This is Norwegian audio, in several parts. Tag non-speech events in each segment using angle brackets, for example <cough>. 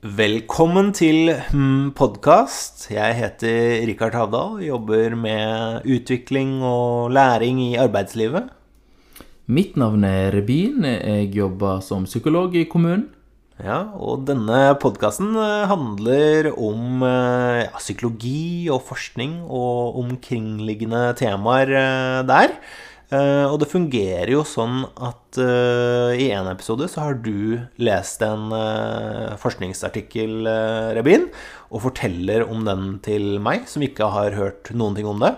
Velkommen til hmm, podkast. Jeg heter Rikard Havdal, jobber med utvikling og læring i arbeidslivet. Mitt navn er Rebin. Jeg jobber som psykolog i kommunen. Ja, og denne podkasten handler om eh, ja, psykologi og forskning og omkringliggende temaer eh, der. Eh, og det fungerer jo sånn at eh, i en episode så har du lest en eh, forskningsartikkel, Rebin, og forteller om den til meg, som ikke har hørt noen ting om det.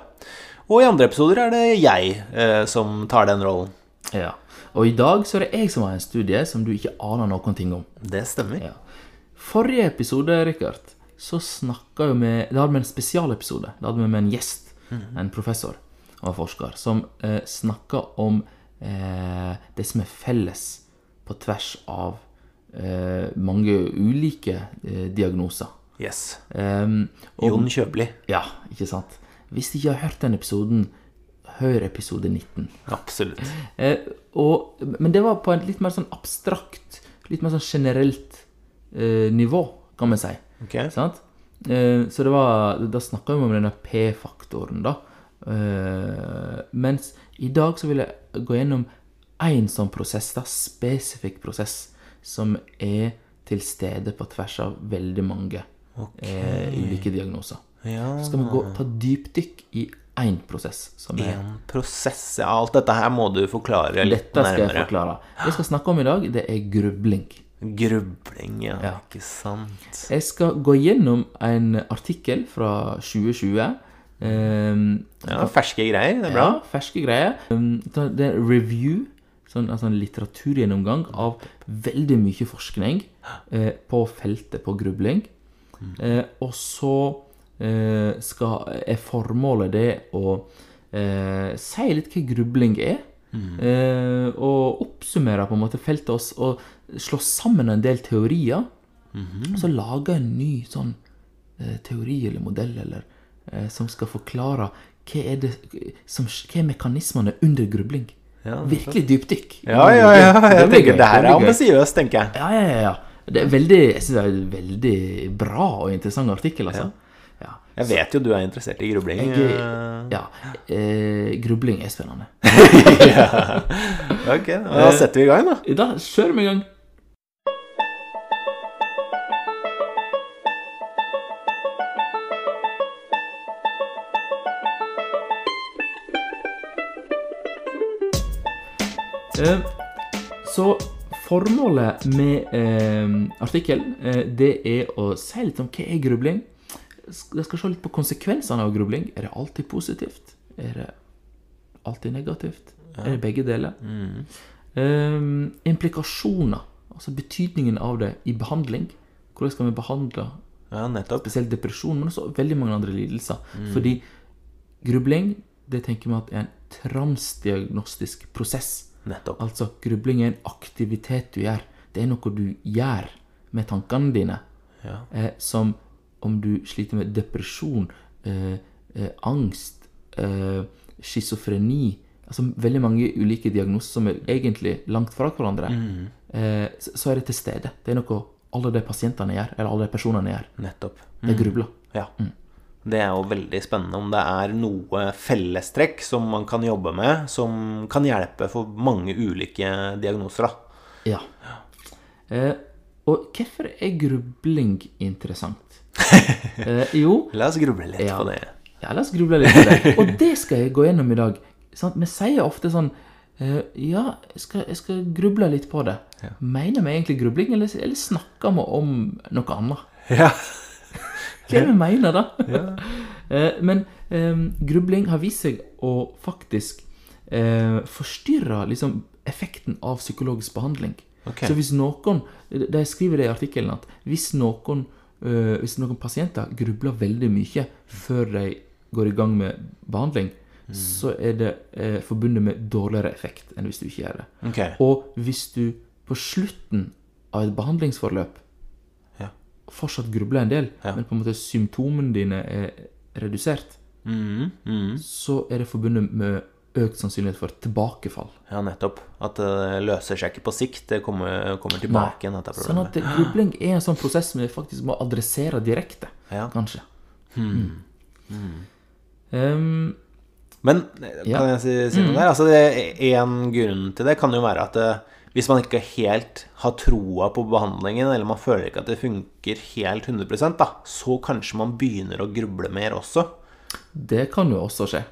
Og i andre episoder er det jeg som tar den rollen. Ja. Og i dag så er det jeg som har en studie som du ikke aner noen ting om. Det stemmer. Ja. Forrige episode, Rikard, så snakka jo vi Da hadde vi en spesialepisode. Da hadde vi med en gjest, en professor og forsker, som eh, snakka om eh, det som er felles på tvers av eh, mange ulike eh, diagnoser. Yes. Um, og, Jon Kjøbli. Ja, ikke sant? Hvis du ikke har hørt den episoden, hør episode 19. Absolutt. Eh, og, men det var på et litt mer sånn abstrakt, litt mer sånn generelt eh, nivå, kan vi si. Okay. Sant? Eh, så det var Da snakka vi om denne P-faktoren, da. Eh, mens i dag så vil jeg gå gjennom én sånn prosess, da, spesifikk prosess, som er til stede på tvers av veldig mange eh, ulike diagnoser. Ja, Så skal vi gå, ta dypdykk i én prosess, som er en prosess. Ja, alt dette her må du forklare litt Dette skal jeg forklare. Det jeg skal snakke om i dag, det er grubling. Grubling, ja, Ja. Ikke sant. Jeg skal gå gjennom en artikkel fra 2020. Um, Ja, Ferske greier. Det er bra. ja, ferske greier. Um, det er review, sånn, altså en litteraturgjennomgang av veldig mye forskning uh, på feltet på grubling. Eh, og så uh, skal, er formålet det å si litt hva grubling er. Eh, og oppsummere på en måte feltet oss og slå sammen en del teorier. Og så lage en ny sånn teori eller modell eller, som skal forklare hva er, det, som, hva er mekanismene under grubling. Ja, Virkelig dypdykk. Ja, ja, ja. Jeg det tenker Det her er ambisiøst, tenker jeg. Ja, ja, ja, ja. Det er veldig, jeg synes det er en veldig bra og interessant artikkel, altså. Ja. Jeg vet jo du er interessert i grubling. Jeg, eh. ja. Eh, grubling er spennende. <laughs> Ok, da setter vi i gang, da. Da kjører vi i gang. Så formålet med eh, artikkelen, eh, det er å si litt om hva er grubling. Jeg skal se litt på konsekvensene av grubling. Er det alltid positivt? Er det alltid negativt? Er det begge deler? Ehm, implikasjoner, altså betydningen av det i behandling. Hvordan skal vi behandle Ja, spesielt depresjon, men også veldig mange andre lidelser. Fordi grubling, det tenker vi at er en transdiagnostisk prosess. Nettopp. Altså, grubling er en aktivitet du gjør. Det er noe du gjør med tankene dine. Ja. Eh, som om du sliter med depresjon, eh, eh, angst, eh, schizofreni Altså veldig mange ulike diagnoser som er egentlig langt fra hverandre. Eh, så, så er det til stede. Det er noe alle de pasientene gjør, eller alle de personene gjør. Nettopp. Det grubler. Ja. Det er jo veldig spennende om det er noe fellestrekk som man kan jobbe med, som kan hjelpe for mange ulike diagnoser, da. Ja. Eh, og hvorfor er grubling interessant? <laughs> eh, jo, La oss gruble litt Ja. på det. Ja, la oss gruble litt på det. Og det skal jeg gå gjennom i dag. Sant? Vi sier ofte sånn eh, Ja, jeg skal, jeg skal gruble litt på det. Mener vi egentlig grubling, eller, eller snakker vi om noe annet? Ja. Hva er det vi mener, da? Ja. <laughs> Men um, grubling har vist seg å faktisk uh, forstyrre liksom, effekten av psykologisk behandling. Okay. Så hvis noen De skriver det i artikkelen at hvis noen, uh, hvis noen pasienter grubler veldig mye før de går i gang med behandling, så er det eh, forbundet med dårligere effekt enn hvis du ikke gjør det. Okay. Og hvis du på slutten av et behandlingsforløp. Fortsatt grubler en del, Ja. men på en måte symptomene dine er redusert, mm, mhm. så er det forbundet med økt sannsynlighet for tilbakefall. Ja, nettopp. At det løser seg ikke på sikt. Det kommer, kommer tilbake igjen, dette problemet. Sånn at grubling er en sånn prosess som vi faktisk må adressere direkte, Ja. kanskje. Mm. Um, Men Ja. kan jeg si, si noe der? Altså, det, en grunn til det kan jo være at det, hvis man ikke helt har troa på behandlingen, eller man føler ikke at det funker helt 100 da, så kanskje man begynner å gruble mer også. det kan jo også skje.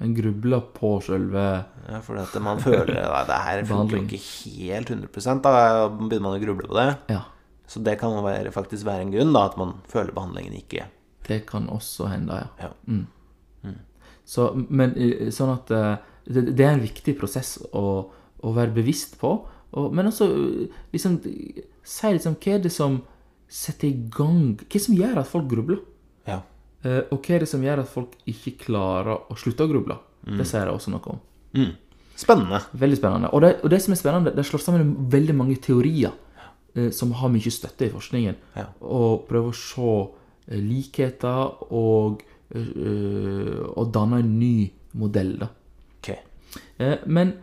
En grubler på sjølve Ja, for at man føler <laughs> at det her funker ikke helt 100% da begynner man å gruble på det. Ja, Så det kan være, faktisk være en grunn, da, at man føler behandlingen ikke det kan også hende, ja. ja. Så, men eh, sånn at eh, det, det er en viktig prosess å, å være bevisst på. Og, men også eh, liksom Si liksom hva er det som setter i gang Hva er det som gjør at folk grubler? ja. Uh, og hva er det som gjør at folk ikke klarer å slutte å gruble? Det sier jeg også noe om. Mm. Spennende. Veldig spennende. Og det, og det som er spennende, det slår sammen veldig mange teorier uh, som har mye støtte i forskningen, Ja. og prøver å se eh, likheter og, og danne en ny modell. Da. Okay. Men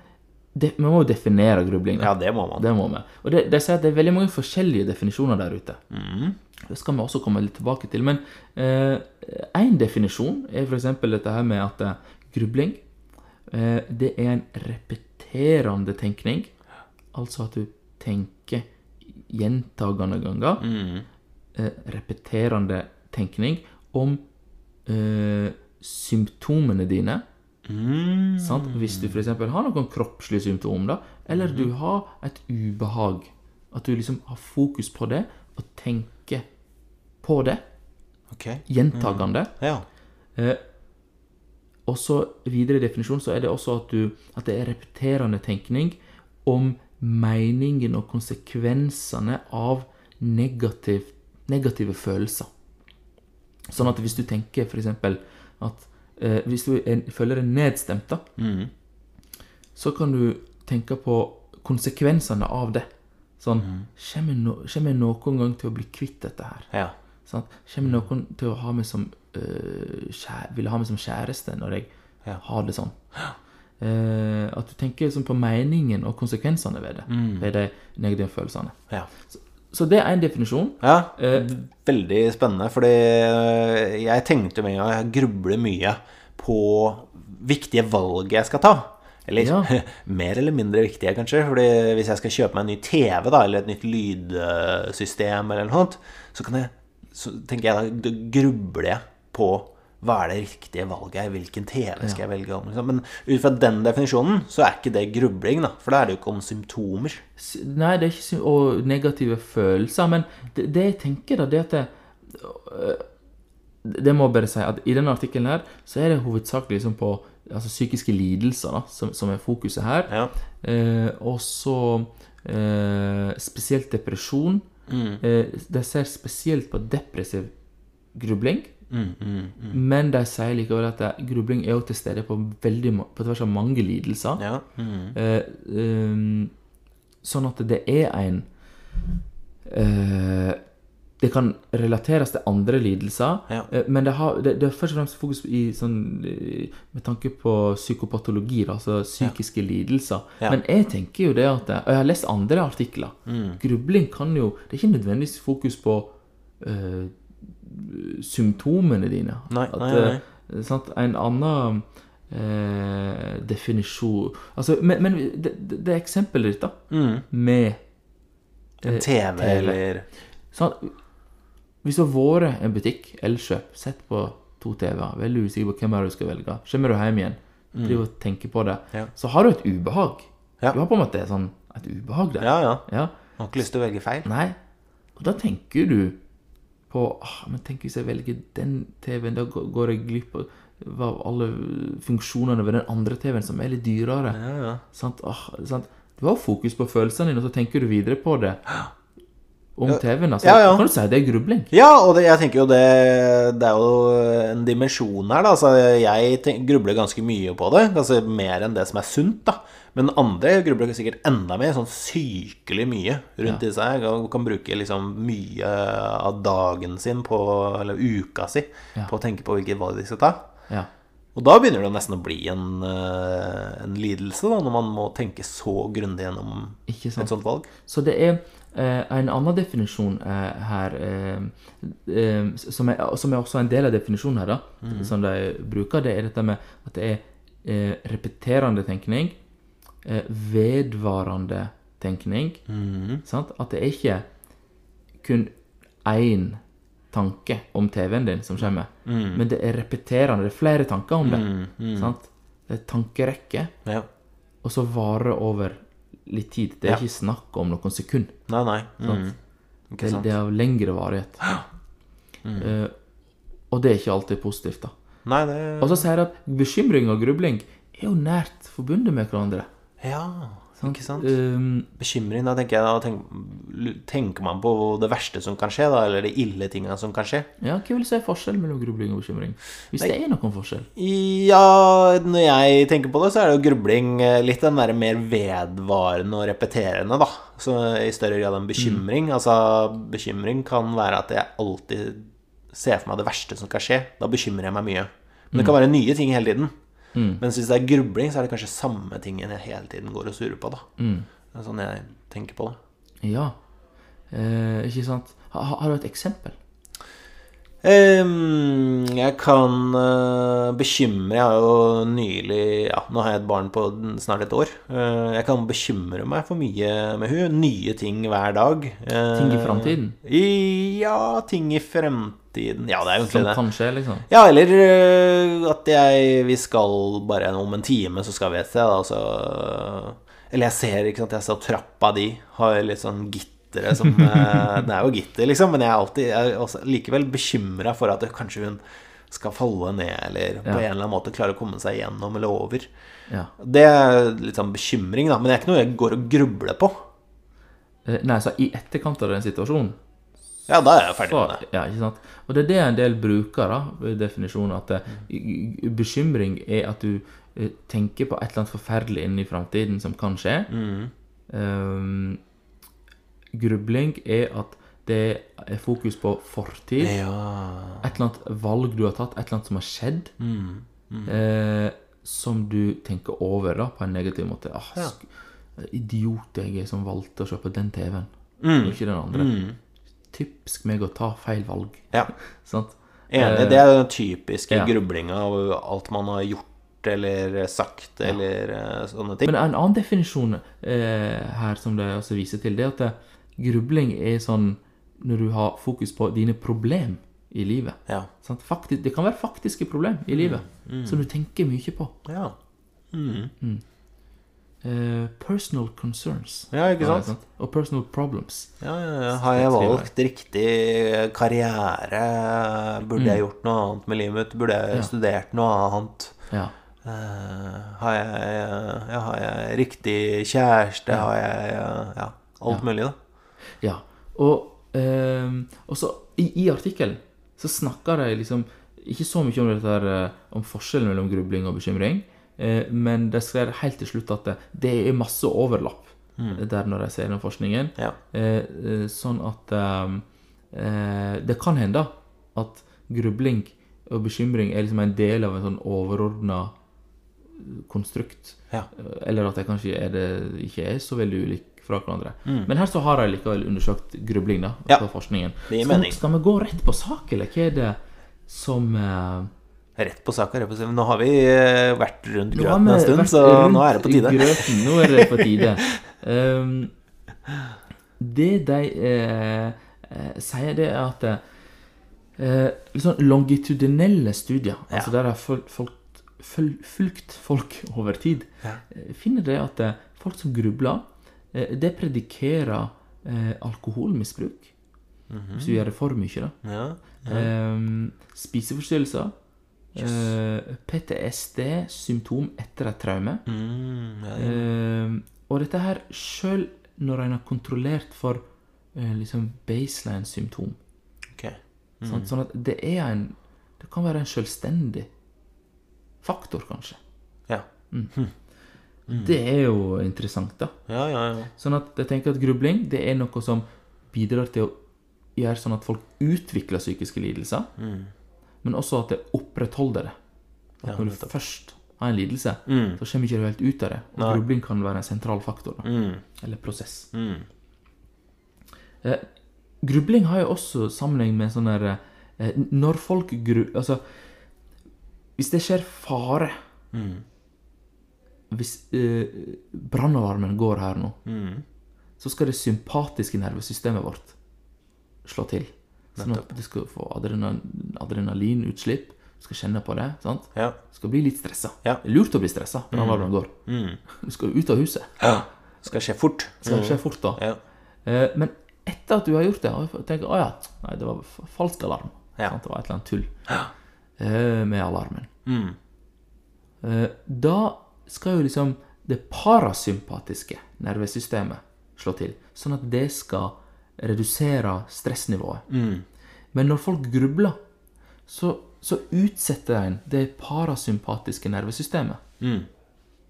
det, vi må jo definere grubling. Da. Ja, det må man. Det må vi. Og det, de sier at det er veldig mange forskjellige definisjoner der ute. Mm. Det skal vi også komme litt tilbake til. Men én definisjon er f.eks. dette her med at eh, grubling eh, det er en repeterende tenkning. Altså at du tenker gjentagende ganger. Mm. Eh, repeterende tenkning om eh, symptomene dine. Mm. Hvis du f.eks. har noen kroppslige symptomer, eller du har et ubehag. At du liksom har fokus på det, og tenker på det Okay. gjentagende. Ja. Eh, og så videre i definisjonen så er det også at, du, at det er repeterende tenkning om meningen og konsekvensene av negativ, negative følelser. Sånn at hvis du tenker f.eks. at eh, hvis du er, føler deg nedstemt, da, Mm. så kan du tenke på konsekvensene av det. Sånn Kommer jeg no, jeg noen gang til å bli kvitt dette her? Ja. Sånn, Kommer noen til å ha meg som øh, kjære, ville ha meg som kjæreste når jeg Ja. har det sånn? Eh, at du tenker sånn på meningen og konsekvensene ved det. Ved de negative følelsene. Ja. Så det er en definisjon. ja. Eh, Veldig spennende, fordi eh, jeg tenkte med en gang jeg grubler mye på viktige valg jeg skal ta. Eller Ja. <laughs> mer eller mindre viktige, kanskje. Fordi hvis jeg skal kjøpe meg en ny TV, da, eller et nytt lydsystem, eller noe sånt, så, kan jeg, så tenker jeg da, da grubler jeg på hva er det riktige valget her, hvilken TV skal jeg velge om? Liksom. Men ut fra den definisjonen så er ikke det grubling, da. For da er det jo ikke om symptomer. Nei, det er ikke Og negative følelser. Men det, det jeg tenker, da, det at det, øh, det må jeg bare si at i denne artikkelen her så er det hovedsakelig liksom på altså, psykiske lidelser da, som, som er fokuset her. Ja. Eh, og så eh, spesielt depresjon. Eh, de ser spesielt på depressiv grubling. Mm, mm, mm. Men de sier likevel at det, grubling er jo til stede på, veldig, på tvers av mange lidelser. ja. Mm. Eh, um, sånn at det er en eh, Det kan relateres til andre lidelser, Ja. eh, men det, har, det, det er først og fremst fokus i sånn eh, med tanke på psykopatologi, da, altså psykiske lidelser. Ja. Men jeg tenker jo det at Og jeg har lest andre artikler. Grubling kan jo Det er ikke nødvendigvis fokus på eh, symptomene dine. Nei, At, nei, nei. eh, sant? En annen eh, definisjon Altså, men, men det, det, eksempelet ditt, da, Mm. med En TV, eller sant? Hvis du har vært en butikk, Elkjøp, sett på to TV-er, veldig usikker på hvem er du skal velge, kommer du hjem igjen, driver og tenker på det, Ja. så har du et ubehag. Ja. Du har på en måte sånn et ubehag der. Ja, ja. Ja. Har ikke lyst til å velge feil. Nei. Og da tenker du på ah, Men tenk hvis jeg velger den TV-en, da går jeg glipp av alle funksjonene ved den andre TV-en, som er litt dyrere. Ja, ja. Sant? Ah, sant? Du har fokus på følelsene dine, og så tenker du videre på det om TV-en. Altså, Ja. Kan du si det er grubling? Ja, og det, jeg tenker jo det Det er jo en dimensjon her, da. Altså, jeg tenk, grubler ganske mye på det. Altså mer enn det som er sunt, da. Men andre grubler sikkert enda mer, sånn sykelig mye rundt Ja. i seg. Og kan bruke liksom mye av dagen sin på Eller uka si Ja. på å tenke på hvilke valg de skal ta. Ja. Og da begynner det nesten å bli en, eh, en lidelse, da, når man må tenke så grundig gjennom et sånt valg. Så det er eh, en annen definisjon eh, her, eh, eh, som, er, som er også en del av definisjonen her, da, som de bruker, det er dette med at det er eh, repeterende tenkning, vedvarende tenkning, sant? At det er ikke kun én tanke om TV-en din som kommer, men det er repeterende, det er flere tanker om det. Sant? Det er tankerekke, Ja. og så varer over litt tid. Det er Ja. ikke snakk om noen sekund. Nei, nei. Mm. Ikke Det, det er av lengre varighet. Uh, <gasps> og det er ikke alltid positivt, da. Nei, det Og så sier de at bekymring og grubling er jo nært forbundet med hverandre. Ja, ikke sant. Um, Bekymring, da tenker jeg da tenk, Tenker man på det verste som kan skje, da? Eller de ille tingene som kan skje? ja, hva vil du si er forskjellen mellom grubling og bekymring? Hvis det er noen forskjell? Ja, når jeg tenker på det, så er det jo grubling eh, litt den der mer vedvarende og repeterende, da. Så i større grad enn bekymring. Altså, bekymring kan være at jeg alltid ser for meg det verste som kan skje. Da bekymrer jeg meg mye. Men det kan være nye ting hele tiden. Mens hvis det er grubling, så er det kanskje samme tingen jeg hele tiden går og surer på, da. Det er sånn jeg tenker på det. Ja. Eh, ikke sant? Ha, ha- har du et eksempel? Um, jeg kan uh, bekymre Jeg har jo nylig Ja, nå har jeg et barn på snart et år. Uh, jeg kan bekymre meg for mye med hun Nye ting hver dag. Uh, Ting i framtiden? Ja, ting i fremtiden. Ja, det er jo egentlig det. kan skje, liksom? Ja, eller øh, at jeg Vi skal bare om en time, så skal vi et sted, da, så Eller jeg ser, ikke sant, jeg ser trappa di har litt sånn gittere som øh, <laughs> Det er jo gitter, liksom, men jeg er alltid jeg er likevel bekymra for at kanskje hun skal falle ned, eller på Ja. en eller annen måte klare å komme seg gjennom eller over. Ja. Det er litt sånn bekymring, da, men det er ikke noe jeg går og grubler på. Eh, nei, så i etterkant av den situasjonen Ja, da er jeg ferdig med det. ja, ikke sant? Og det er det en del bruker, da, definisjonen, at eh, bekymring er at du eh, tenker på et eller annet forferdelig inni framtiden som kan skje. Um, grubling er at det er fokus på fortid. Ja Et eller annet valg du har tatt, et eller annet som har skjedd, Eh, som du tenker over da, på en negativ måte. Ah, ja. Idiot jeg er som valgte å på den TV-en, og ikke den andre. Typisk meg å ta feil valg. ja. <laughs> Sant? Enig. Det er den typiske ja. grublinga av alt man har gjort eller sagt eller eh, sånne ting. Men en annen definisjon eh, her som det også viser til, det er at det, grubling er sånn når du har fokus på dine problem i livet. Ja. Sant? Faktisk, det kan være faktiske problem i livet som du tenker mye på. Ja. Eh, personal concerns. Ja, ikke sant? sant? Og personal problems. Ja, ja, ja. Har jeg valgt riktig karriere? Burde jeg gjort noe annet med livet mitt? Burde jeg Mm. Studert noe annet? Ja. Uh, har, jeg, har jeg riktig kjæreste? Har jeg ja, alt mulig, da? ja. Og, uh, så i, i artikkelen så snakker de liksom ikke så mye om dette eh, om forskjellen mellom grubling og bekymring, eh, men de skriver helt til slutt at det, er masse overlapp der når de ser den forskningen. Ja. Eh, eh, sånn at eh, eh, det kan hende at grubling og bekymring er liksom en del av en sånn overordna konstrukt. Ja. Eh, Eller at det kanskje er det, ikke er så veldig ulik fra hverandre. Men her så har de likevel undersøkt grubling da, Ja. forskningen. Så. Skal vi gå rett på sak, eller hva er det som eh, Rett på saka. Nå har vi eh, vært rundt grøten en stund, så nå er det på tide. Grøten. Nå er det på tide. Um, <laughs> det de uh, sier, det er at uh, sånn longitudinelle studier, altså der har folk, fulgt folk over tid, ja. finner det at folk som grubler, det predikerer alkoholmisbruk. Hvis du gjør det for mye, da. Ja. Um, spiseforstyrrelser. Eh, PTSD-symptom etter et traume. Mm, ja, Um, og dette her sjøl når en har kontrollert for eh, liksom baseline-symptom. ok. Mm. Sånn at det er en Det kan være en selvstendig faktor, kanskje. Ja. Det er jo interessant, da. Ja, ja, ja. Sånn at jeg tenker at grubling det er noe som bidrar til å gjøre sånn at folk utvikler psykiske lidelser, men også at det opprettholder det. At Ja, når du først har en lidelse, Mm. så kommer ikke du helt ut av det. Og grubling kan være en sentral faktor. Da. Mm. Eller prosess. Mm. Eh, grubling har jo også sammenheng med sånn der eh, Når folk gru... Altså, hvis det skjer fare Mm. Hvis eh, brannalarmen går her nå, Mm. så skal det sympatiske nervesystemet vårt slå til. Sånn at du skal få adrenal adrenalinutslipp. Du skal kjenne på det. sant? Ja. Du skal bli litt stressa. Ja. Det er lurt å bli stressa når alarmen går. Mm. Du skal ut av huset. ja. Skal skje fort. Skal skje fort da. Ja. Eh, men etter at du har gjort det, og tenker å ja, nei, det var falsk alarm. Ja. Det var et eller annet tull ja. med alarmen. Mm. Eh, da skal jo liksom det parasympatiske nervesystemet slå til, sånn at det skal redusere stressnivået. Mm. Men når folk grubler, så, så utsetter en det parasympatiske nervesystemet. Mm.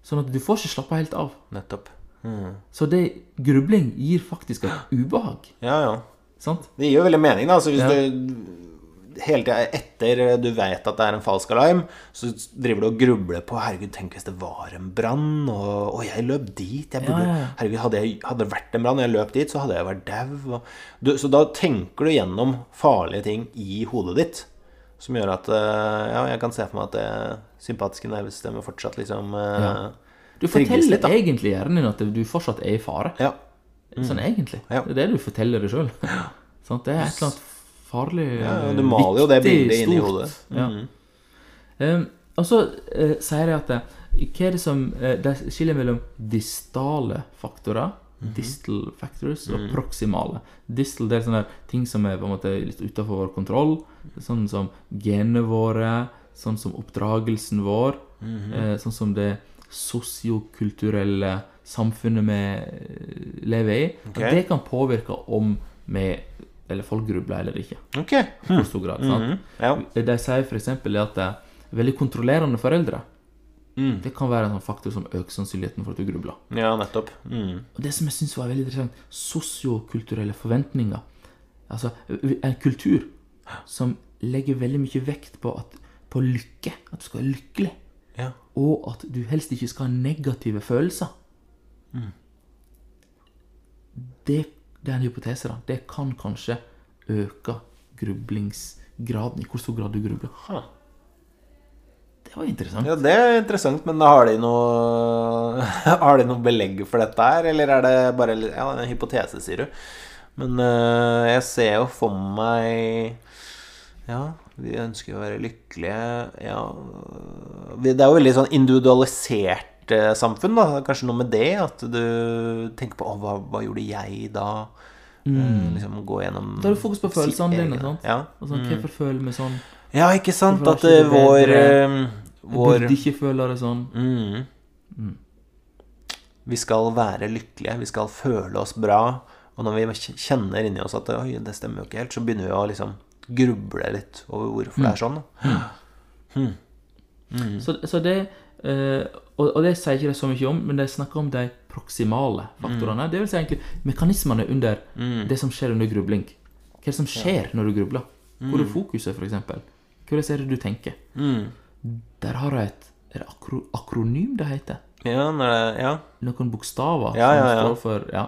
Sånn at du får ikke slappe helt av. Nettopp. Mm. Så det, grubling gir faktisk et <gasps> ubehag. Ja, ja. Sant? Det gir jo veldig mening, da. Så hvis Ja. du hele tida etter du vet at det er en falsk alarm, så driver du og grubler på Herregud, tenk hvis det var en brann, og, og jeg løp dit. Jeg burde, Ja, ja. Herregud, hadde, jeg, hadde det vært en brann, og jeg løp dit, så hadde jeg vært dau. Så da tenker du gjennom farlige ting i hodet ditt. Som gjør at eh, Ja, jeg kan se for meg at det sympatiske nervesystemet fortsatt liksom eh, Ja. Du forteller litt, egentlig hjernen din at du fortsatt er i fare. Ja. Sånn egentlig. Ja. Det er det du forteller deg sjøl. <laughs> Det er et eller annet farlig ja, ja, du maler jo det bildet inn i stort. hodet. Ja. Mm. Og så eh, sier de at det, hva er det som eh, De skiller mellom distale faktorer, Mhm. distal factors, og Mm. proximale. Distal det er sånne ting som er på en måte litt utenfor vår kontroll. Sånn som genene våre, sånn som oppdragelsen vår, Mhm. eh, sånn som det sosiokulturelle samfunnet vi eh, lever i. Okay. Det kan påvirke om vi eller folk grubler eller ikke. Ok. I stor grad. sant? Mhm. Ja. De sier f.eks. at veldig kontrollerende foreldre Mm. Det kan være en sånn faktor som øker sannsynligheten for at du grubler. ja, nettopp. Mm. Og det som jeg syns var veldig interessant, sosiokulturelle forventninger. Altså en kultur som legger veldig mye vekt på, at, på lykke. At du skal være lykkelig. Ja. Og at du helst ikke skal ha negative følelser. Det, det er en hypotese, da. Det kan kanskje øke grublingsgraden. I hvor stor grad du grubler. Ha. Det var interessant. Ja, det er interessant, men har de noe <laughs> Har de noe belegg for dette her, eller er det bare Ja, en hypotese, sier du. Men øh, jeg ser jo for meg Ja, vi ønsker å være lykkelige. Ja Det er jo veldig sånn individualisert eh, samfunn, da. Kanskje noe med det? At du tenker på hva, hva gjorde jeg da? Mm. liksom gå gjennom Da har du fokus på følelsene dine. egne- sant? Ja. Altså, sånn, Hvorfor føler vi sånn? ja, ikke sant? At er ikke eh, det vår eh, Jeg Vår burde ikke føle det sånn. Mm. Vi skal være lykkelige, vi skal føle oss bra. Og når vi kjenner inni oss at Oi, det stemmer jo ikke helt, så begynner vi å liksom gruble litt over hvorfor det er sånn. Da. Så, så det eh, og, og det sier ikke det så mye om, men de snakker om de proksimale faktorene. Det vil si egentlig mekanismene under det som skjer under grubling. Hva er det som skjer når du grubler? Hvor er fokuset, f.eks.? Hvordan er det du tenker? Mm. Der har jeg et Er det akro, akronym det heter? Ja, det, ja. Noen bokstaver Ja, ja, ja. som står for ja.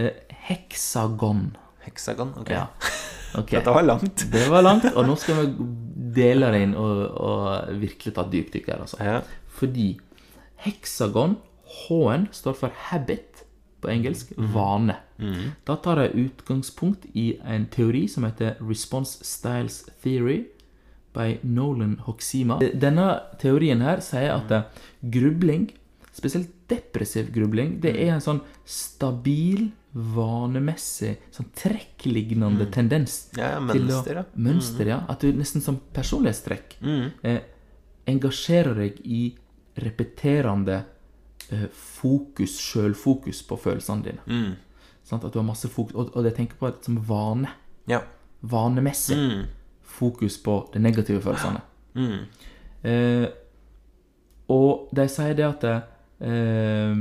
Eh, heksagon. Heksagon. Ok. Ja. <laughs> Ok. Dette var langt. Det var langt, og nå skal vi dele det inn og, og virkelig ta dypdykk her. Altså. Fordi heksagon, H-en, står for habit på engelsk, vane. Da tar jeg utgangspunkt i en teori som heter Response Styles Theory by Nolan Hoxima. Denne teorien her sier at eh, grubling, spesielt depressiv grubling, det er en sånn stabil, vanemessig, sånn trekklignende tendens Ja, ja, til å mønster, ja. Mønster, ja. At du nesten som personlighetstrekk eh, engasjerer deg i repeterende eh, fokus, sjølfokus på følelsene dine. Mm. Sånn, At du har masse fokus, og, og det tenker på det som vane. Ja. Vanemessig Mm. fokus på de negative følelsene. Mm. Eh, og de sier det at det, eh,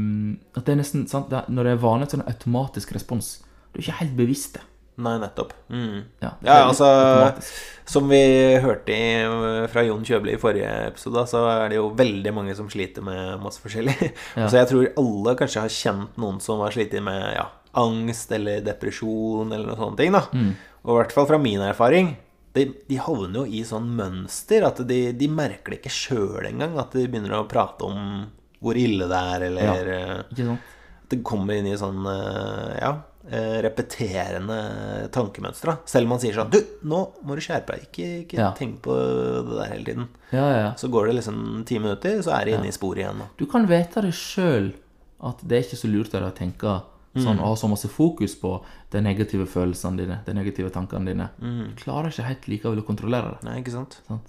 At det er nesten sant, det, Når det er vane, så er det en automatisk respons. Du er ikke helt bevisst det. Nei, nettopp. Mm. Ja, Ja, altså automatisk. Som vi hørte i, fra Jon Kjøbli i forrige episode, så er det jo veldig mange som sliter med masse forskjellig. <laughs> Ja. Så jeg tror alle kanskje har kjent noen som har slitt med ja, angst eller depresjon eller noen sånne ting. da Mm. Og i hvert fall fra min erfaring de, de havner jo i sånn mønster at de, de merker det ikke sjøl engang. At de begynner å prate om hvor ille det er, eller ja, at det kommer inn i sånn eh, ja, repeterende tankemønstre. Selv om man sier sånn Du, nå må du skjerpe deg. Ikke, ikke Ja. tenk på det der hele tiden. Ja, ja. Så går det liksom ti minutter, så er de inne i sporet igjen. Du kan vite det sjøl at det er ikke så lurt av deg å tenke Mm. sånn, og ha så masse fokus på de negative følelsene dine, de negative tankene dine. Mm. Du klarer ikke helt likevel å kontrollere det. Nei, ikke sant? Sånn?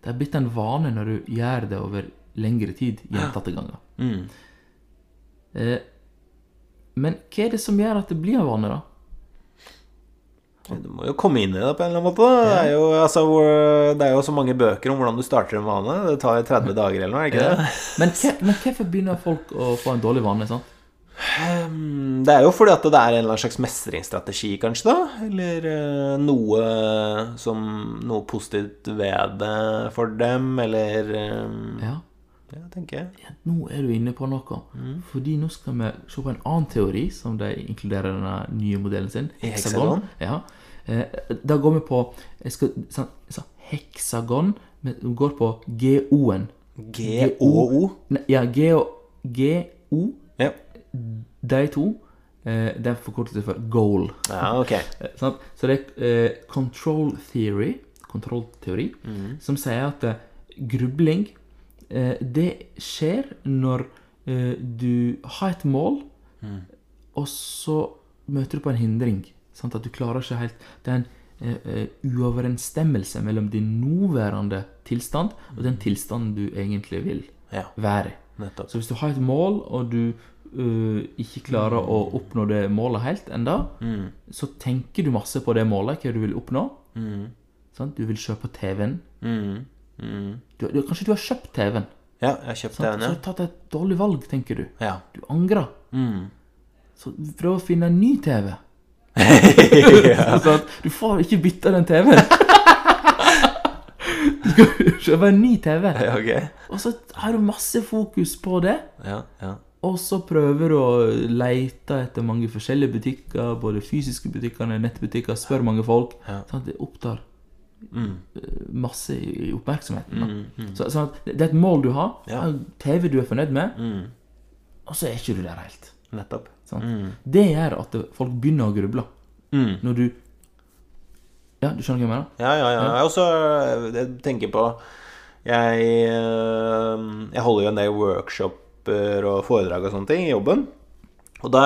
Det er blitt en vane når du gjør det over lengre tid, gjentatte ganger. Mm. Eh, men hva er det som gjør at det blir en vane, da? Du må jo komme inn i det på en eller annen måte. Det, er jo, altså, det er jo så mange bøker om hvordan du starter en vane. Det tar 30 dager eller noe, det ikke det? Men, men hvorfor begynner folk å få en dårlig vane? sant? Mm, Det er jo fordi at det er en eller annen slags mestringsstrategi, kanskje, da. Eller eh, noe som Noe positivt ved det for dem, eller eh, Ja. Ja, tenker jeg. ja, nå er du inne på noe. Mm. Fordi nå skal vi se på en annen teori som de inkluderer denne nye modellen sin. Heksagon? Ja. Eh, da går vi på jeg skal, sånn, så, Heksagon vi går på GO-en. G-O-O. Ja, GO, GO Ja. de to. Eh, det er forkortet for goal. ja, ok. <laughs> Eh. Så det er eh, control theory, kontrollteori, som sier at grubling det skjer når eh, du har et mål, og så møter du på en hindring. Sant? At du klarer ikke helt Det er en eh, eh, uoverensstemmelse mellom din nåværende tilstand og den tilstanden du egentlig vil Ja, være i. Så hvis du har et mål, og du uh, ikke klarer å oppnå det målet helt enda, Mm. så tenker du masse på det målet, hva du vil oppnå. Mm. Sant? Du vil kjøpe TV-en. Mm. Mm. Du, du, kanskje du har kjøpt TV-en. Ja, jeg har kjøpt TV-en, ja. Så har du tatt et dårlig valg, tenker du. Ja. Du angrer. Mm. Så prøv å finne en ny TV. <laughs> <laughs> Sant? Du får ikke bytte den TV-en. <laughs> du skal kjøpe en ny TV. Ja, okay. Og så har du masse fokus på det. Ja, ja. Og så prøver du å leite etter mange forskjellige butikker, både fysiske butikker og nettbutikker, spør mange folk. Ja. Sånn at det opptar masse i oppmerksomheten. Mm, mm. Så, at det er et mål du har, Ja. en TV du er fornøyd med, Mm. og så er ikke du der helt. Nettopp. Mm. Det gjør at folk begynner å gruble. Mm. Når du Ja, du skjønner hva jeg mener? Ja, ja, ja. Jeg også jeg tenker på Jeg, øh, jeg holder jo en del workshoper og foredrag og sånne ting i jobben. Og da,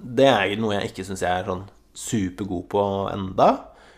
det er noe jeg ikke syns jeg er sånn supergod på enda,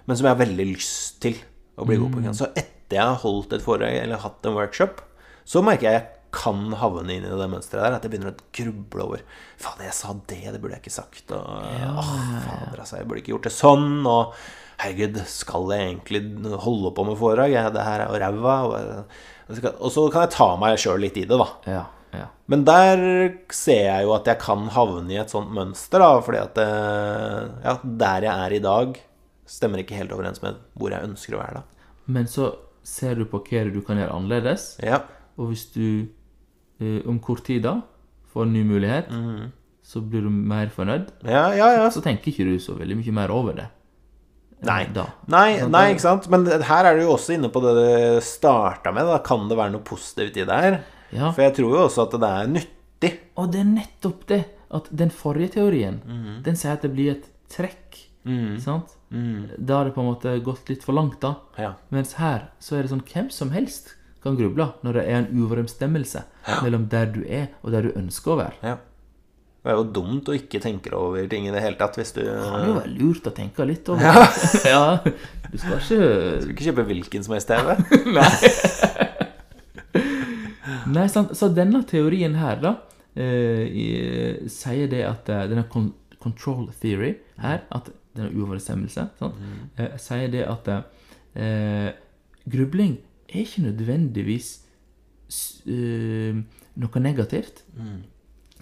men som jeg har veldig lyst til å bli god på. Så etter jeg har holdt et foredrag eller hatt en workshop, så merker jeg at jeg kan havne inn i det mønsteret der. At jeg begynner å gruble over Fader, jeg sa det, det burde jeg ikke sagt. Og åh, fader, altså, jeg burde ikke gjort det sånn. Og herregud, skal jeg egentlig holde på med foredrag? Ja, det her er jo ræva. Og, og så kan jeg ta meg sjøl litt i det, da. Ja. ja. Men der ser jeg jo at jeg kan havne i et sånt mønster, da. Fordi at det, ja, der jeg er i dag, stemmer ikke helt overens med hvor jeg ønsker å være, da. Men så ser du på hva du kan gjøre annerledes, Ja. og hvis du eh, om kort tid da får en ny mulighet, mm. så blir du mer fornøyd. Ja, ja, ja. Så tenker ikke du så veldig mye mer over det. eh, Nei. Nei, Sånn, nei, ikke sant? Men her er du jo også inne på det du starta med. Da kan det være noe positivt i det her? Ja. For jeg tror jo også at det er nyttig. Og det er nettopp det at den forrige teorien, mm. den sier at det blir et trekk. Sant? Da har det på en måte gått litt for langt, da. Ja. Mens her så er det sånn hvem som helst kan gruble når det er en uoverensstemmelse mellom der du er, og der du ønsker å være. ja. Det er jo dumt å ikke tenke over ting i det hele tatt hvis du Det kan jo være lurt å tenke litt over ja. <laughs> ja. Du skal ikke Du ikke kjøpe hvilken som helst TV. <laughs> Nei, sant? Så denne teorien her, da, eh, i, sier det at eh, denne con control theory her, at denne uoverensstemmelse, Mm. eh, sier det at eh, grubling er ikke nødvendigvis eh, noe negativt.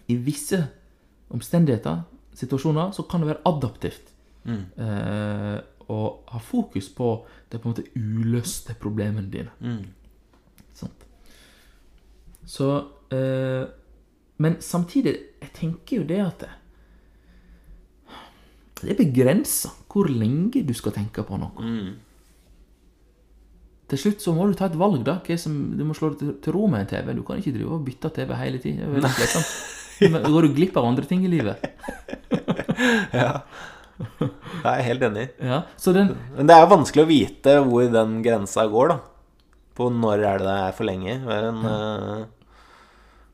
I visse omstendigheter, situasjoner, så kan det være adaptivt. Eh, og ha fokus på de på en måte uløste problemene dine. Sant? Så eh, Men samtidig, jeg tenker jo det at det, det er begrensa hvor lenge du skal tenke på noe. Til slutt så må du ta et valg, da. Som, du må slå deg til, ro med en TV. Du kan ikke drive og bytte TV hele tida. Da går du glipp av andre ting i livet. <laughs> ja. Jeg er helt enig. Ja, så den Men det er jo vanskelig å vite hvor den grensa går, da. På når er det det er for lenge. Men, eh,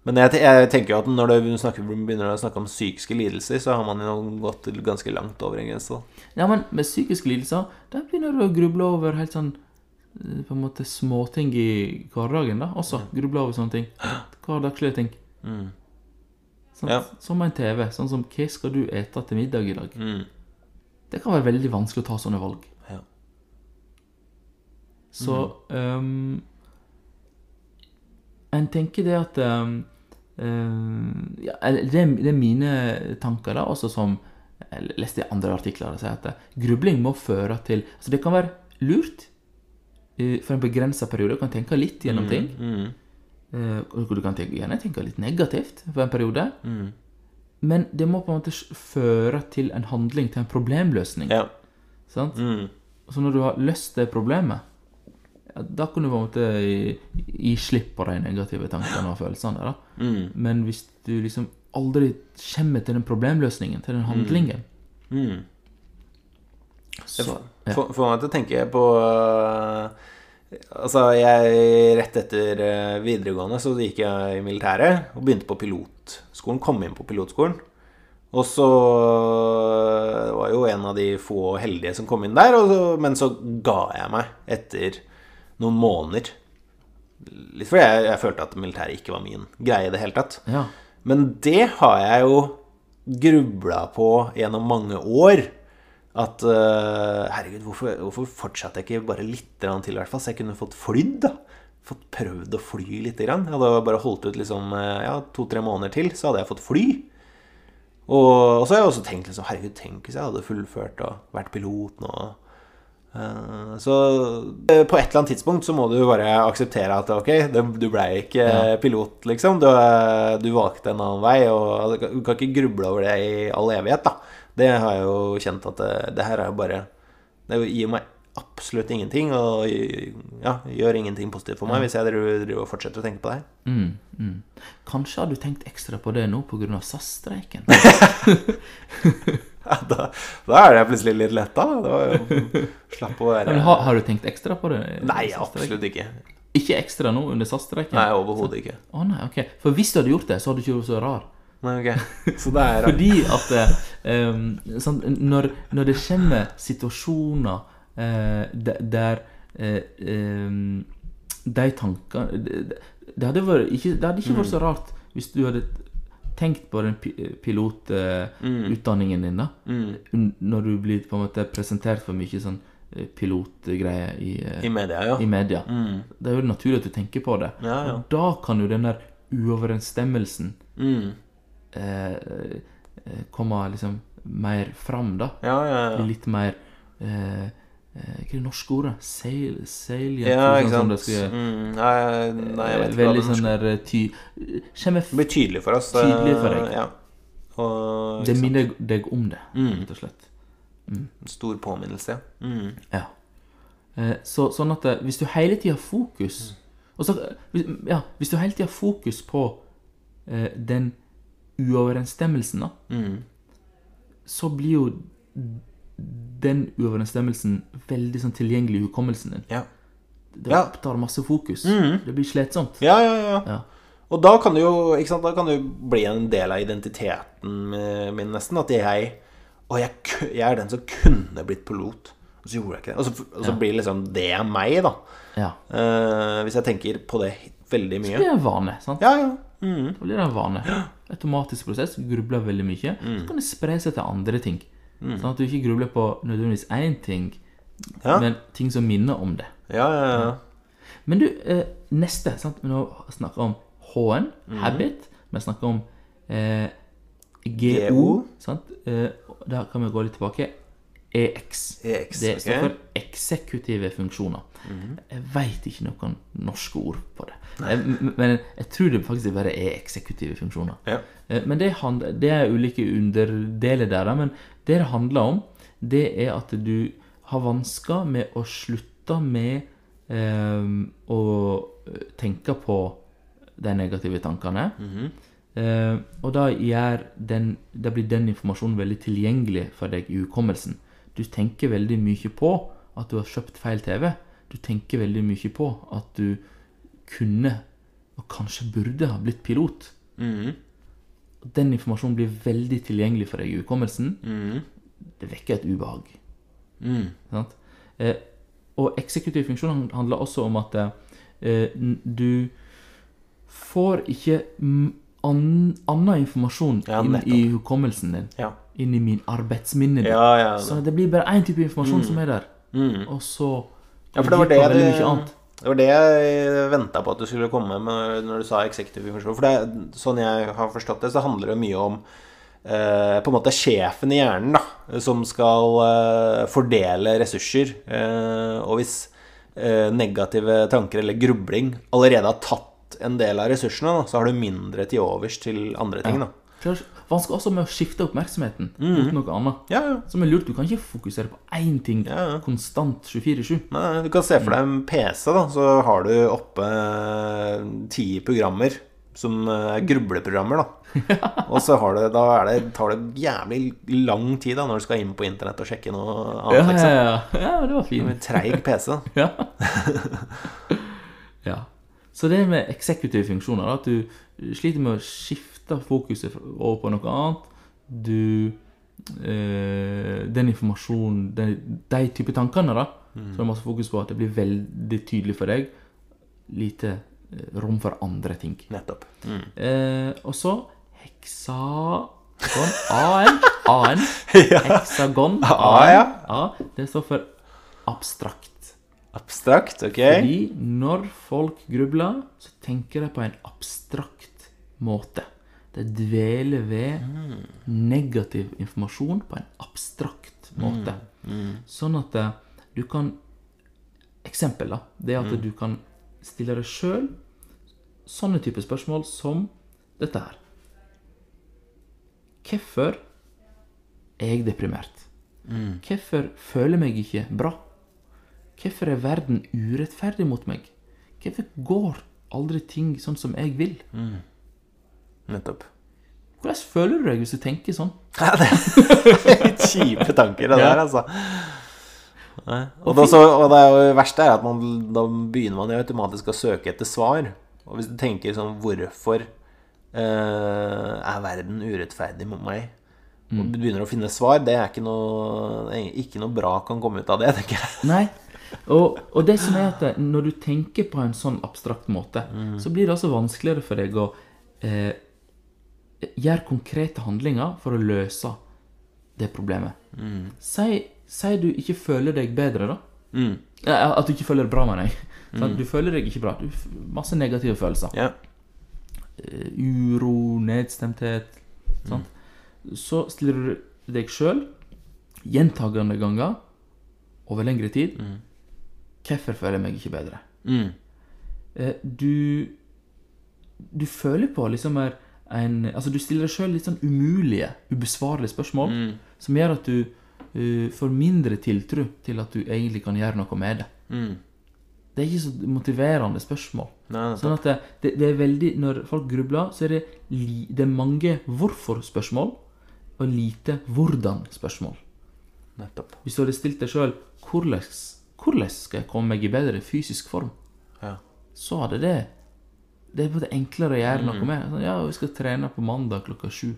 men jeg, jeg tenker jo at når du snakker, begynner å snakke om psykiske lidelser, så har man jo gått ganske langt over en grense. Ja, men med psykiske lidelser, da begynner du å gruble over helt sånn eh, På en måte småting i hverdagen, da. Også gruble over sånne ting. Hverdagslige ting. Sånn, Ja. Som en TV. Sånn som Hva skal du ete til middag i dag? Mm. Det kan være veldig vanskelig å ta sånne valg. Ja. Så ehm, En tenker det at um, ja, det, er- det mine tanker, da, også som Jeg leste i andre artikler og sier at eh, grubling må føre til Altså, det kan være lurt for en begrensa periode. Du kan tenke litt gjennom ting. Mm. Eh, Du kan tenke, gjerne tenke litt negativt for en periode. Mm. Men det må på en måte føre til en handling, til en problemløsning. Ja. Sant? Mm. Så når du har løst det problemet, ja, da kan du på en måte gi, slipp på de negative tankene og følelsene. da. Mm. Men hvis du liksom aldri kommer til den problemløsningen, til den handlingen, Mm. så ja. Får får meg til å tenke på øh, Altså, jeg Rett etter øh, videregående så gikk jeg i militæret og begynte på pilotskolen. Kom inn på pilotskolen. Og så det var jo en av de få heldige som kom inn der, så, men så ga jeg meg etter noen måneder. Litt fordi jeg, jeg følte at militæret ikke var min greie i det hele tatt. ja. Men det har jeg jo grubla på gjennom mange år. At uh, herregud, hvorfor, hvorfor fortsatte jeg ikke bare litt til, i hvert fall? Så jeg kunne fått flydd, da. Fått prøvd å fly litt. Grann. Jeg hadde bare holdt ut liksom, øh, ja, to-tre måneder til, så hadde jeg fått fly. Og, og så har jeg også tenkt liksom, herregud, tenk hvis jeg hadde fullført og vært pilot nå. Eh, Så eh, på et eller annet tidspunkt så må du bare akseptere at ok, du ble ikke pilot, liksom. Du, eh, du valgte en annen vei, og du kan- ikke gruble over det i all evighet, da. Det har jeg jo kjent at det, det her er jo bare Det gir meg absolutt ingenting, og ja, gjør ingenting positivt for meg hvis jeg driver, driver og fortsetter å tenke på det. Mm, mm. Kanskje har du tenkt ekstra på det nå pga. SAS-streiken? <laughs> <laughs> Da, da er det plutselig litt letta. Slapp å være har, har du tenkt ekstra på det? Nei, absolutt ikke. Ikke ekstra nå under SAS-streiken? Nei, overhodet ikke. Å nei, ok. For hvis du hadde gjort det, så hadde du ikke vært så rar. Nei, ok. <laughs> Så det er Fordi at um, sånn, når, når det kommer situasjoner uh, der uh, um, de tankene det, det hadde, vært, ikke, det hadde ikke vært så rart hvis du hadde tenkt på den pilotutdanningen din, da. Mm. Når du blir på en måte presentert for mye sånn pilotgreie pilotgreier i, eh, I media, ja. i media. Det er jo naturlig at du tenker på det. Ja, ja. Og da kan jo den der uoverensstemmelsen Mm. eh, eh, komme liksom mer fram, da. Ja, ja, ja. Litt mer eh, eh, Hva er det norske ordet? Sail, sail Ja, sånn ikke sant. skal- Mm, nei, nei, jeg vet eh, ikke hva det sånn der eh, ty... Det blir tydelig for oss. eh, Tydelig for deg. Ja. Og Det minner deg om det, Mm. rett og slett. Stor påminnelse. Mm. Ja. Eh, så, sånn at eh, hvis du hele tida har fokus og så, eh, Ja, hvis du hele tida har fokus på eh, den uoverensstemmelsen, da, Mm. så blir jo den uoverensstemmelsen veldig sånn tilgjengelig i hukommelsen din. Ja. Det Ja. masse fokus. Det blir slitsomt. ja, ja, ja. Ja. Og da kan det jo sant, da kan det jo bli en del av identiteten min, nesten. At jeg jeg, jeg er den som kunne blitt pilot. Og så gjorde jeg ikke det. Og så, og så blir liksom det meg, da. ja. Eh, hvis jeg tenker på det veldig mye. mye. blir en vane. sant? Ja, ja. Mm. Så blir det en vane. <gasps> Automatisk prosess. Grubler veldig mye. Så kan det spre seg til andre ting. Sånn at du ikke grubler på nødvendigvis én ting, Ja. men ting som minner om det. Ja, ja, ja. Men du, eh, neste sant? Vi nå snakker om H-en, habit. Vi snakker om eh, GO. GO. Sant? Eh, der kan vi gå litt tilbake. EX. EX, det står for eksekutive funksjoner. Jeg veit ikke noen norske ord på det. Jeg, men jeg tror det faktisk bare er eksekutive funksjoner. Ja. Eh, Men det, det er ulike underdeler der. Men det det handler om, det er at du har vansker med å slutte med eh, å tenke på de negative tankene. Eh, og da, den, da blir den informasjonen veldig tilgjengelig for deg i hukommelsen. Du tenker veldig mye på at du har kjøpt feil TV. Du tenker veldig mye på at du kunne, og kanskje burde, ha blitt pilot. Mhm. Den informasjonen blir veldig tilgjengelig for deg i hukommelsen. mm. Det vekker et ubehag. Mm. Sant? Eh, og eksekutiv funksjon handler også om at eh, du får ikke an, annen informasjon Ja, inn i hukommelsen din. Ja. Inn i min arbeidsminne. Ja, ja. Så det blir bare én type informasjon som er der. Mm. Og så Ja, for det var det, det. Det var det jeg venta på at du skulle komme med når du sa executive funksjon. For det, sånn jeg har forstått det, så handler det mye om eh, på en måte sjefen i hjernen, da, som skal eh, fordele ressurser. Eh, og hvis eh, negative tanker eller grubling allerede har tatt en del av ressursene, da, så har du mindre til overs til andre ting. da. Vanskelig også med å skifte oppmerksomheten mot noe annet. Ja, ja. Som er lurt. Du kan ikke fokusere på én ting Ja, konstant 24-7. Nei, du kan se for deg en PC, da, så har du oppe eh, ti programmer som eh, er grubleprogrammer, da. <laughs> Og så har det, da det, tar det jævlig lang tid da når du skal inn på internett og sjekke noe annet. Ja, ja, liksom. ja. ja det var fint. Med treig PC. <laughs> Ja. ja. Så det med eksekutive funksjoner, da, at du sliter med å skifte fokuset over på noe annet. Du eh, Den informasjonen, de, de type tankene, da, som du har masse fokus på, at det blir veldig tydelig for deg. Lite eh, rom for andre ting. Nettopp. Mm. Eh, og så heksagon AN. AN. <laughs> Heksagon. A, ja. A, det står for abstrakt. Abstrakt, ok? Fordi når folk grubler, så tenker de på en abstrakt måte. De dveler ved negativ informasjon på en abstrakt måte. Sånn at eh, du kan Eksempel, da. Det er at du kan stille deg sjøl sånne typer spørsmål som dette her. Hvorfor er jeg deprimert? Hvorfor føler jeg meg ikke bra? Hvorfor er verden urettferdig mot meg? Hvorfor går aldri ting sånn som jeg vil? Nettopp. Hvordan føler du deg hvis du tenker sånn? Ja, det er litt <laughs> kjipe tanker, det Ja. der, altså. Nei. Og, det, også, og det er verste er at man, da begynner man jo automatisk å søke etter svar. Og hvis du tenker sånn Hvorfor eh, er verden urettferdig mot meg? Og du begynner å finne svar. Det er ikke noe, ikke noe bra kan komme ut av det, tenker jeg. Nei. Og, og det som er at når du tenker på en sånn abstrakt måte, så blir det altså vanskeligere for deg å eh, gjøre konkrete handlinger for å løse det problemet. Si, si du ikke føler deg bedre, da. Mm. At du ikke føler deg bra, mener jeg. <laughs> Mm. Du føler deg ikke bra. Du, masse negative følelser. Ja. Eh, uro, nedstemthet. Sant? Så stiller du deg sjøl gjentagende ganger over lengre tid. Hvorfor føler jeg meg ikke bedre? Mm. Eh, du Du føler på liksom er en Altså, du stiller deg sjøl litt sånn umulige, ubesvarlige spørsmål som gjør at du uh, får mindre tiltro til at du egentlig kan gjøre noe med det. Mm. Det er ikke så motiverende spørsmål. Nei. Sånn at det, det, det er veldig Når folk grubler, så er det, li, det er mange hvorfor-spørsmål og lite hvordan-spørsmål. nettopp. Hvis du hadde stilt deg sjøl hvordan, hvordan skal jeg komme meg i bedre fysisk form, Ja. så hadde det Det er både enklere å gjøre noe med. Sånn, ja, vi skal trene på mandag klokka sju.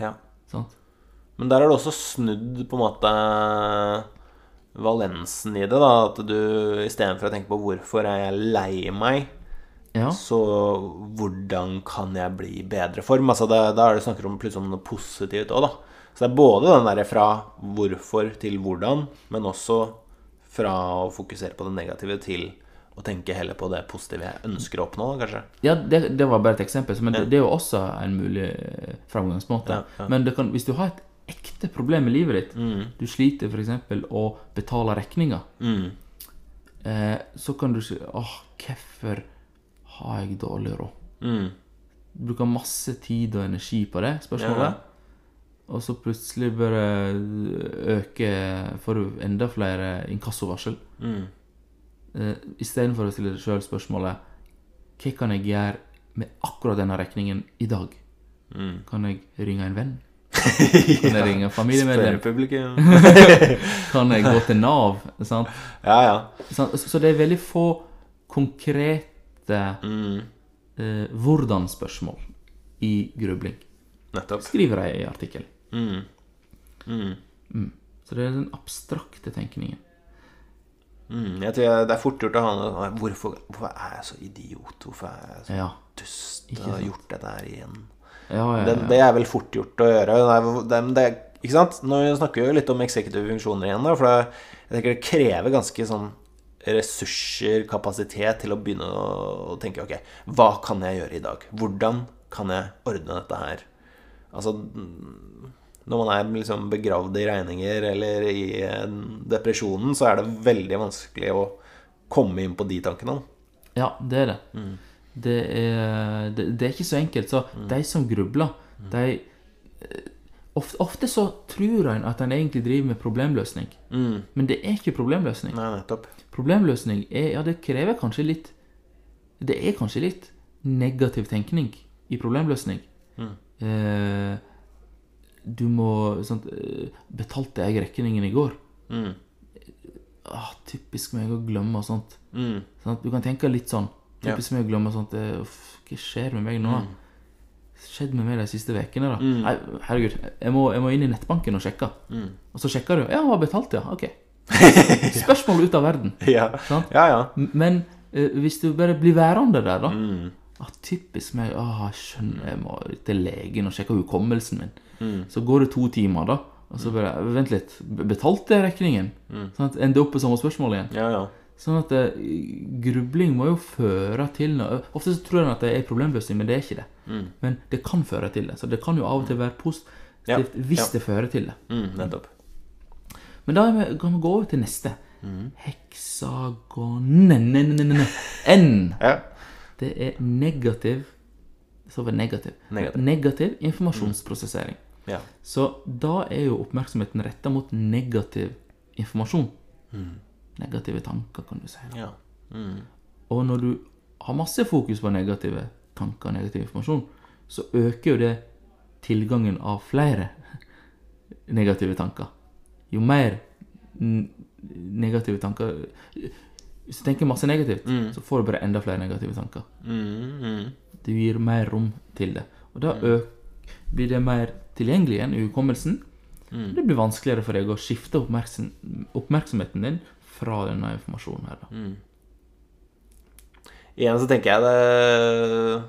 ja. Sånn. Men der har du også snudd på en måte valensen i det, da. At du istedenfor å tenke på hvorfor er jeg lei meg, Ja. så hvordan kan jeg bli i bedre form? Altså det, Da er det snakker om plutselig om noe positivt òg, da. Så det er både den derre fra hvorfor til hvordan, men også fra å fokusere på det negative til å tenke heller på det positive jeg ønsker å oppnå, kanskje. Ja, det, det var bare et eksempel, men det, det er jo også en mulig eh, framgangsmåte. Ja, ja. Men det kan, hvis du har et ekte problem i livet ditt. Mm. Du sliter f.eks. å betale regninger. Mm. Eh, så kan du si åh, hvorfor har jeg dårlig råd? Mm. Du bruker masse tid og energi på det spørsmålet. Ja. Og så plutselig bare øker Får du enda flere inkassovarsel. Mm. Eh, Istedenfor å stille deg sjøl spørsmålet Hva kan jeg gjøre med akkurat denne regningen i dag? Mm. Kan jeg ringe en venn? <laughs> Kan jeg ringe familiemedlem? <laughs> Kan jeg gå til Nav? Sant? Ja, ja. Sant? Så det er veldig få konkrete Mm. eh, hvordan-spørsmål i grubling. Nettopp. Skriver de i artikkelen. Mm. Mm. Så det er den abstrakte tenkningen. Mm. Jeg tror det er fort gjort å ha hvorfor, hvorfor er jeg så idiot? Hvorfor er jeg så Ja. dust og har gjort dette her igjen? Ja, ja, Det, det er vel fort gjort å gjøre. Det det, ikke sant? Nå snakker vi jo litt om eksekutive funksjoner igjen, da, for jeg tenker det krever ganske sånn ressurser, kapasitet, til å begynne å, tenke ok, hva kan jeg gjøre i dag? Hvordan kan jeg ordne dette her? Altså når man er liksom begravd i regninger eller i eh, depresjonen, så er det veldig vanskelig å komme inn på de tankene. ja, det er det. Det, er, det. Det er ikke så enkelt. Så de som grubler, de eh, ofte, ofte så tror en at en egentlig driver med problemløsning. Mm. Men det er ikke problemløsning. Nei, nettopp. Problemløsning er Ja, det krever kanskje litt Det er kanskje litt negativ tenkning i problemløsning. Eh, du må sånn, eh, Betalte jeg regningen i går? Mm. Ah, typisk meg å glemme og sånt. Mm. sånt. Du kan tenke litt sånn. Ja. Typisk meg å glemme sånt. eh, Uff, hva skjer med meg nå? Mm. Skjedd med meg de siste ukene, da? Nei, herregud, jeg må, jeg må inn i nettbanken og sjekke. Og så sjekker du. Ja, jeg har betalt, ja. Ok. <laughs> Spørsmål ut av verden. Ja. Sant? ja, ja. Men uh, hvis du bare blir værende der, da Mm. ah, Typisk meg. Ah, skjønner, jeg må til legen og sjekke hukommelsen min. Mm. Så går det to timer, da. Og så bare Vent litt. Betalte jeg regningen? at Ender opp på samme spørsmål igjen. Ja, ja. Sånn at uh, grubling må jo føre til noe Ofte så tror en at det er problemløsning, men det er ikke det. Mm. Men det kan føre til det. Så det kan jo av og til være positivt Ja, hvis det fører til det. Mm, nettopp. Men da kan vi gå over til neste. Mm. Heksagonen N. Ja. Det er negativ Så var negativ. Negativ. Negativ informasjonsprosessering. Ja. Så da er jo oppmerksomheten retta mot negativ informasjon. Negative tanker, kan du si. ja. Mm. Og når du har masse fokus på negative tanker og negativ informasjon, så øker jo det tilgangen av flere <laughs> negative tanker. Jo mer negative tanker Hvis du tenker masse negativt, så får du bare enda flere negative tanker. Mm, mm. Du gir mer rom til det. Og da øk, blir det mer tilgjengelig igjen i hukommelsen. Det blir vanskeligere for deg å skifte oppmerksom, oppmerksomheten din fra denne informasjonen her. Da. Igjen så tenker jeg det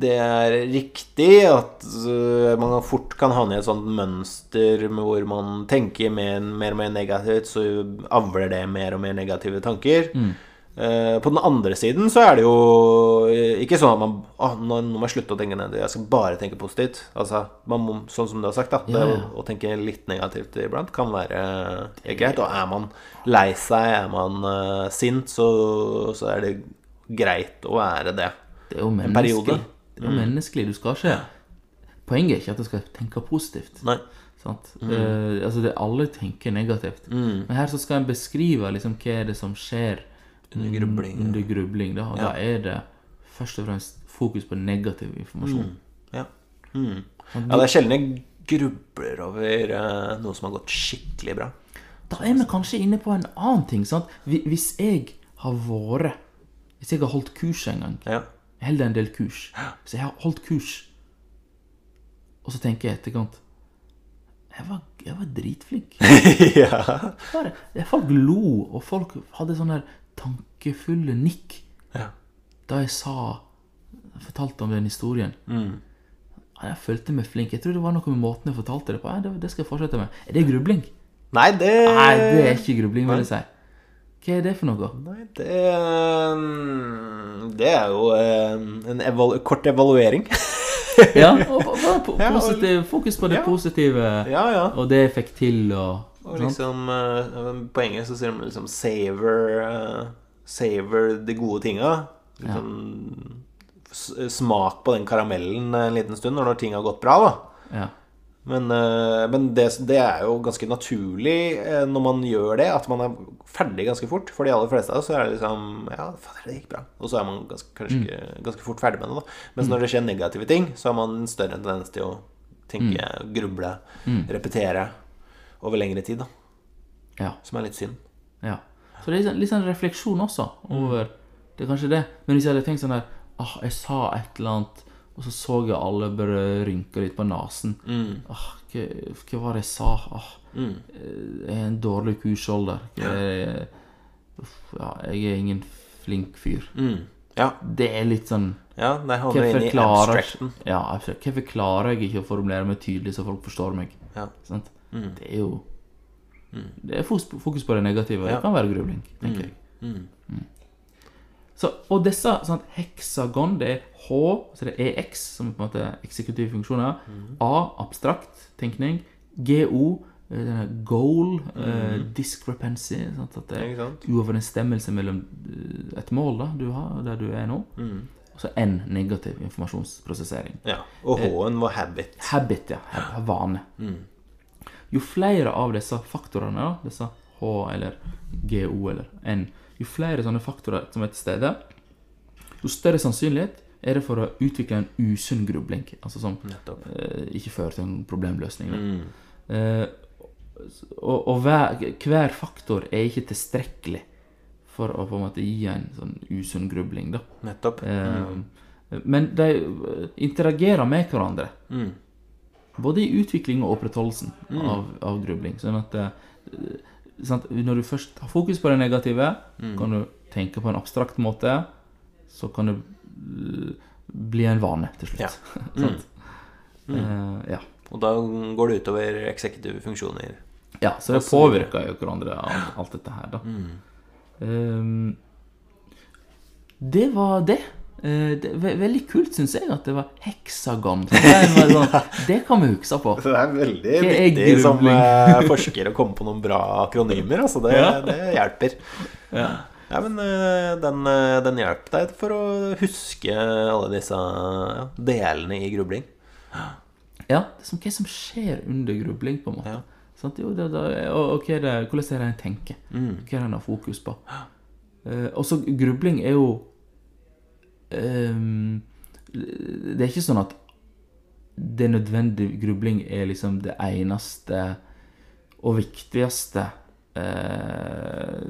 Det er riktig at øh, man fort kan havne i et sånt mønster med hvor man tenker mer, mer og mer negativt, så avler det mer og mer negative tanker. Eh, på den andre siden så er det jo ikke sånn at man Å, nå, må jeg slutte å tenke negativt, jeg skal bare tenke positivt. Altså, man må, sånn som du har sagt, da. Det Ja, å, å tenke litt negativt iblant kan være eh, greit. Og er man lei seg, er man uh, sint, så, så er det greit å være det. Det er jo menneskelig. Det er jo menneskelig. Du skal ikke Poenget er ikke at du skal tenke positivt. Nei. Sant? Uh, altså det, alle tenker negativt. Mm. Men her så skal en beskrive liksom, hva er det som skjer Under grubling. under grubling da. Og Ja. da er det først og fremst fokus på negativ informasjon. Ja. Mm. ja, det er sjelden jeg grubler over eh, noe som har gått skikkelig bra. Da er vi kanskje inne på en annen ting. Sant? Hvis jeg har vært Hvis jeg har holdt kurs en gang Ja. Jeg holder en del kurs. Hvis jeg har holdt kurs, og så tenker jeg etterkant jeg var, jeg var dritflink. <laughs> ja. Bare, folk lo, og folk hadde sånne her tankefulle nikk ja. da jeg sa jeg fortalte om den historien. Mm. Jeg følte meg flink. Jeg tror det var noe med måten jeg fortalte det på. Ja, det, det skal jeg fortsette med. Er det grubling? Nei, det Nei, det er ikke grubling, vil jeg si. Hva er det for noe? Nei, det mm, Det er jo eh, en evalu kort evaluering. Ja, <laughs> og og, og- positiv, fokus på det positive, ja, ja. og det jeg fikk til, og Og liksom uh, På engelsk så sier de liksom 'savor uh, Savor de gode tinga'. Liksom ja. Smak på den karamellen en liten stund når ting har gått bra, da. Ja. Men, uh, men det, det er jo ganske naturlig eh, når man gjør det, at man er ferdig ganske fort. For de aller fleste av oss så er det liksom Ja, fader, det gikk bra. Og så er man ganske, kanskje mm. ganske fort ferdig med det. da Mens når det skjer negative ting, så har man en større tendens til å tenke, gruble, repetere over lengre tid. da ja. Som er litt synd. Ja. Så det er litt sånn- sånn refleksjon også over Det er kanskje det. Men hvis jeg hadde tenkt sånn der ah, Jeg sa et eller annet, og så så jeg alle bare rynke litt på nesen. Ah, hva, hva var det jeg sa? Ah, Jeg er en dårlig kuskjolder. Jeg, ja, jeg er ingen flink fyr. Mm. Ja, Det er litt sånn ja, der havner Hvorfor inne i abstracten. ja, hvorfor klarer jeg ikke å formulere meg tydelig så folk forstår meg? Ja. Sant? Det er jo Det er fokus på det negative. Ja. Det kan være grubling, tenker jeg. Mm. Så, og disse sånn, heksagon, det er H, så det er EX, som er på en måte eksekutive funksjoner. A, abstrakt tenkning. GO, eh, denne goal, eh, discrepancy. Sant? At det er uoverensstemmelse mellom eh, et mål da, du har, der du er nå. Og så N, negativ informasjonsprosessering. Ja. Og H-en var habit. Habit, ja. Vane. Vane. Jo flere av disse faktorene, disse H eller GO eller N, jo flere sånne faktorer som er til stede, jo større sannsynlighet er det for å utvikle en usunn grubling. Altså som eh, ikke fører til en problemløsning. Mm. Eh, og og hver, hver faktor er ikke tilstrekkelig for å på en måte gi en sånn usunn grubling. da. Nettopp. Eh, Men de eh, interagerer med hverandre. Mm. Både i utvikling og opprettholdelsen av, av grubling. Sånn at sant? Når du først har fokus på det negative, kan du tenke på en abstrakt måte, så kan det eh, bli en vane til slutt. Ja. <laughs> Mm. uh, ja. Og da går det utover eksekutive funksjoner. ja, så det påvirker jo hverandre, alt, alt dette her, da. Um, det var det. Eh, det ve veldig kult, syns jeg, at det var heksagon. Det, sånn, <laughs> det kan vi huske på. Det er veldig er viktig som eh, <laughs> forsker å komme på noen bra akronymer. Altså det, Ja. det hjelper. Ja. Ja, men eh, den, den hjelper deg for å huske alle disse ja, delene i grubling. Ja, det er som hva som skjer under grubling, på en måte. Ja. Sånn, Jo, det, det, og, og hva er det, hvordan er det en tenker? Mm. Hva er det en har fokus på? Eh, og så grubling er jo ehm, Det er ikke sånn at det nødvendige nødvendig grubling er liksom det eneste og viktigste eh,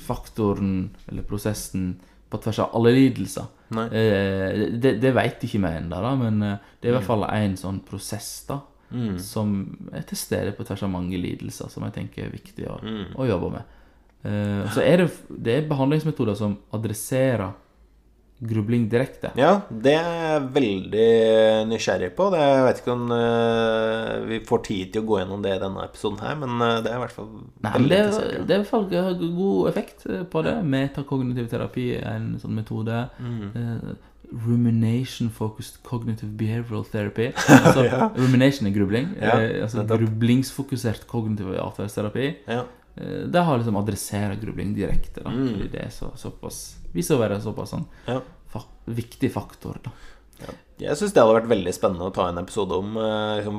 faktoren eller prosessen på tvers av alle lidelser. Eh, det det veit ikke vi ennå, men eh, det er i hvert fall en sånn prosess da, som er til stede på tvers av mange lidelser, som jeg tenker er viktig å, å jobbe med. Eh, så er det, det er behandlingsmetoder som adresserer grubling direkte. Ja, det er jeg veldig nysgjerrig på. Det, jeg vet ikke om uh, vi får tid til å gå gjennom det i denne episoden her, men eh, det er i hvert fall Nei, men det, har det er i hvert fall god effekt eh, på det. Metakognitiv terapi er en sånn metode. Eh, rumination focused cognitive behavioral therapy. <laughs> Altså, Rumination er grubling. Ja, eh, altså grublingsfokusert kognitiv atferdsterapi. Ja. Eh, det har liksom adressert grubling direkte. Da, Fordi det er så, såpass viser å være såpass sånn, Ja. fa viktig faktor. Da. Jeg syns det hadde vært veldig spennende å ta en episode om. eh, Liksom,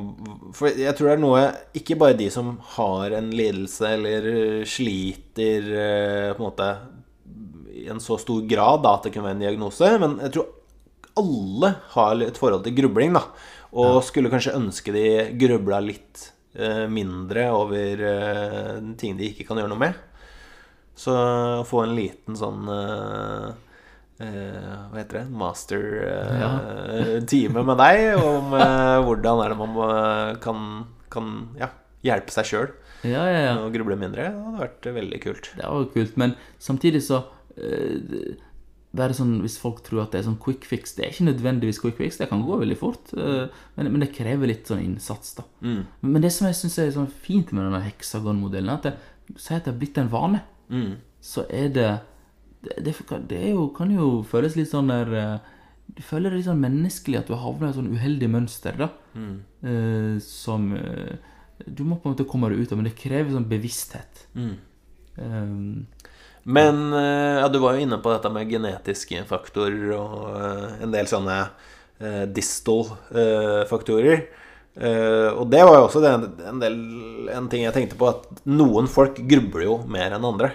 for jeg tror det er noe Ikke bare de som har en lidelse eller sliter eh, på en måte i en så stor grad da, at det kunne være en diagnose, men jeg tror alle har et forhold til grubling, da. Og skulle kanskje ønske de grubla litt eh, mindre over ting de ikke kan gjøre noe med. Så å få en liten sånn Uh, Hva heter det? Master-time <laughs> med deg om uh, hvordan er det man må, kan, kan ja, hjelpe seg sjøl Ja, ja, ja. og gruble mindre. Det hadde vært veldig kult. Det var kult, men samtidig så være sånn, Hvis folk tror at det er sånn quick fix Det er ikke nødvendigvis quick fix, det kan gå veldig fort. men, men det krever litt sånn innsats, da. Men det som jeg syns er sånn fint med denne heksagonmodellen, er at det sier at det er blitt en vane. Så er det Det, det, det er jo, kan jo føles litt sånn der eh, Du føler det litt sånn menneskelig at du havner i et sånn uheldig mønster, da. Eh, som eh, Du må på en måte komme deg ut av, men det krever sånn bevissthet. Eh, Men eh, ja, du var jo inne på dette med genetiske faktorer og en del sånne eh, distal eh, Eh, og det var jo også en, en, del, en ting jeg tenkte på, at noen folk grubler jo mer enn andre.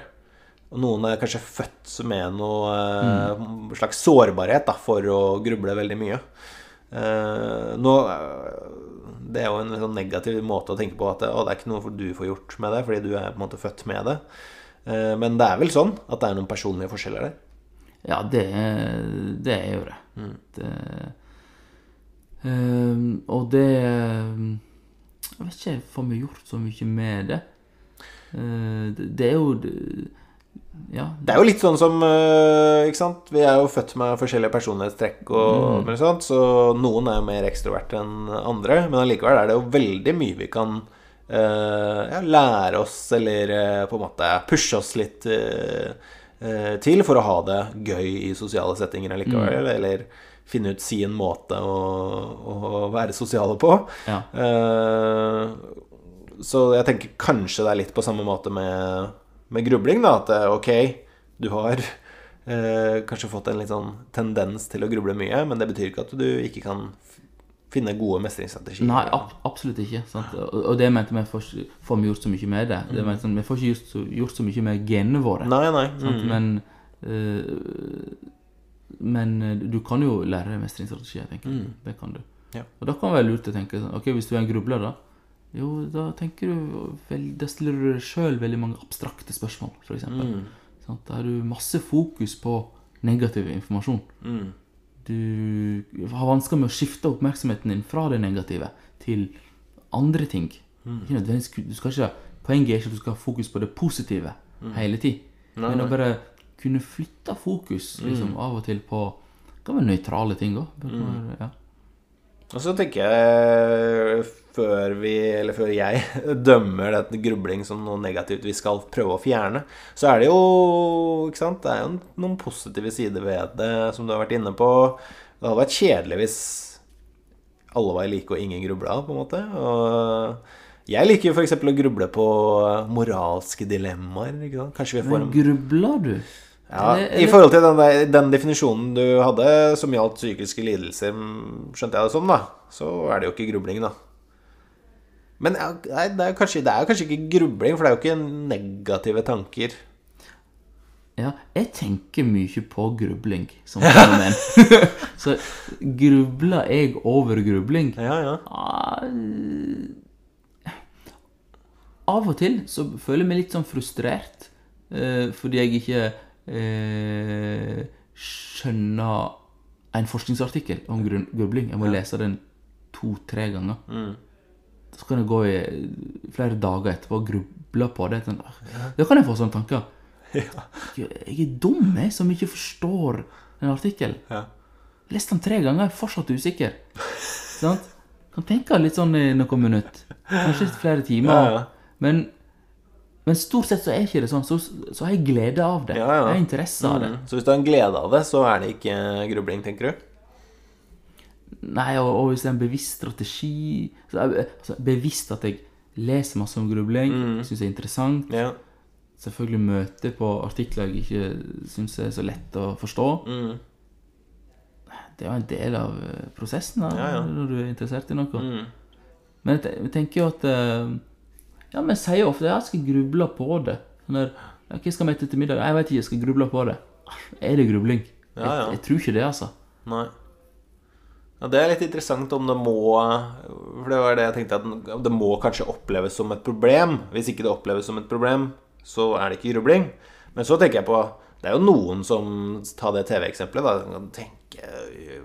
Og noen er kanskje født med noe eh, slags sårbarhet da, for å gruble veldig mye. Uh, nå, eh, det er jo en sånn negativ måte å tenke på at å, det er ikke noe du får gjort med det, fordi du er på en måte født med det. Men det er vel sånn at det er noen personlige forskjeller der. Ja, det, det er jo det. det ehm, og det ehm, Jeg vet ikke, får vi gjort så mye med det? Uh, det, det er jo det- Ja. Det er jo litt sånn som eh, Ikke sant? Vi er jo født med forskjellige personlighetstrekk, og og sånt, så noen er jo mer ekstroverte enn andre. Men allikevel er det jo veldig mye vi kan uh, ja, lære oss, eller uh, på en måte pushe oss litt til for å ha det gøy i sosiale settinger allikevel. Eller finne ut sin måte å, å være sosiale på. Ja. Eh, så jeg tenker kanskje det er litt på samme måte med, med grubling, da. At eh, ok, du har eh, kanskje fått en litt sånn tendens til å gruble mye, men det betyr ikke at du ikke kan finne gode mestringsstrategier. Nei, ab absolutt ikke. Sant? Og, det mente vi får, får vi gjort så mye med det. det mente, sånn, vi får ikke gjort så, gjort så mye med genene våre. Nei, nei. Mm. Men eh, Men eh, du kan jo lære deg mestringsstrategier, tenker jeg. Det kan du. Ja. Og da kan det være lurt å tenke sånn Ok, hvis du er en grubler, da. Jo, da tenker du vel, Da stiller du deg sjøl veldig mange abstrakte spørsmål, f.eks. Mm. Sånn, Da har du masse fokus på negativ informasjon. Mm. Du har vansker med å skifte oppmerksomheten din fra det negative til andre ting. Ikke du skal ikke, poenget er ikke at du skal ha fokus på det positive hele tid. Nei, Men å bare kunne flytte fokus liksom, av og til på kan være nøytrale ting òg. Ja. Og så tenker jeg, før vi, eller før jeg <laughs> dømmer dette grubling som noe negativt vi skal prøve å fjerne, så er det jo ikke sant, det er jo noen positive sider ved det, som du har vært inne på. Det hadde vært kjedelig hvis alle var like og ingen grubla, på en måte. Og jeg liker jo f.eks. å gruble på moralske dilemmaer. Kanskje vi får Men en grubler du? Ja, Eller- I forhold til den, der, den definisjonen du hadde som gjaldt psykiske lidelser, skjønte jeg det som, da, så er det jo ikke grubling, da. Men nei, det er, kanskje, det er kanskje ikke grubling, for det er jo ikke negative tanker. Ja, jeg tenker mye på grubling som <laughs> fenomen. <laughs> så grubler jeg over grubling? Ja, ja. Ah, Av og til så føler jeg meg litt sånn frustrert eh, fordi jeg ikke eh, skjønner en forskningsartikkel om grubling. Jeg må lese den to-tre ganger. Så kan jeg gå i flere dager etterpå og gruble på det. Sånn, Da kan jeg få sånne tanker. <laughs> Jeg er dum, jeg, som ikke forstår en artikkel. Ja. Leste den tre ganger, er fortsatt usikker. Sant? Kan tenke litt sånn i noen minutter. Kanskje flere timer. Ja, ja. Men, men stort sett så er ikke det sånn. Så, så har jeg glede av det. Ja, ja. Jeg har interesse av det. Mm. Så hvis du har en glede av det, så er det ikke grubling, tenker du? Nei, og, og hvis det er en bevisst strategi så, er- altså, Bevisst at jeg leser masse om grubling, Mm. syns det er interessant. Ja. Selvfølgelig møter på artikler jeg ikke syns er så lett å forstå. Mm. Det er jo en del av eh, prosessen da, når du er interessert i noe. Mm. Men jeg tenker jo at eh, Ja, men jeg sier ofte at jeg skal gruble på det. Sånn der, Hva skal vi spise til middag? Jeg vet ikke, jeg skal gruble på det. Er det grubling? Ja, ja. Jeg, jeg tror ikke det, altså. Nei. Ja, det er litt interessant om det må For det var det jeg tenkte at det må kanskje oppleves som et problem. Hvis ikke det oppleves som et problem, så er det ikke grubling. Men så tenker jeg på Det er jo noen som tar det TV-eksempelet, da. Kan tenke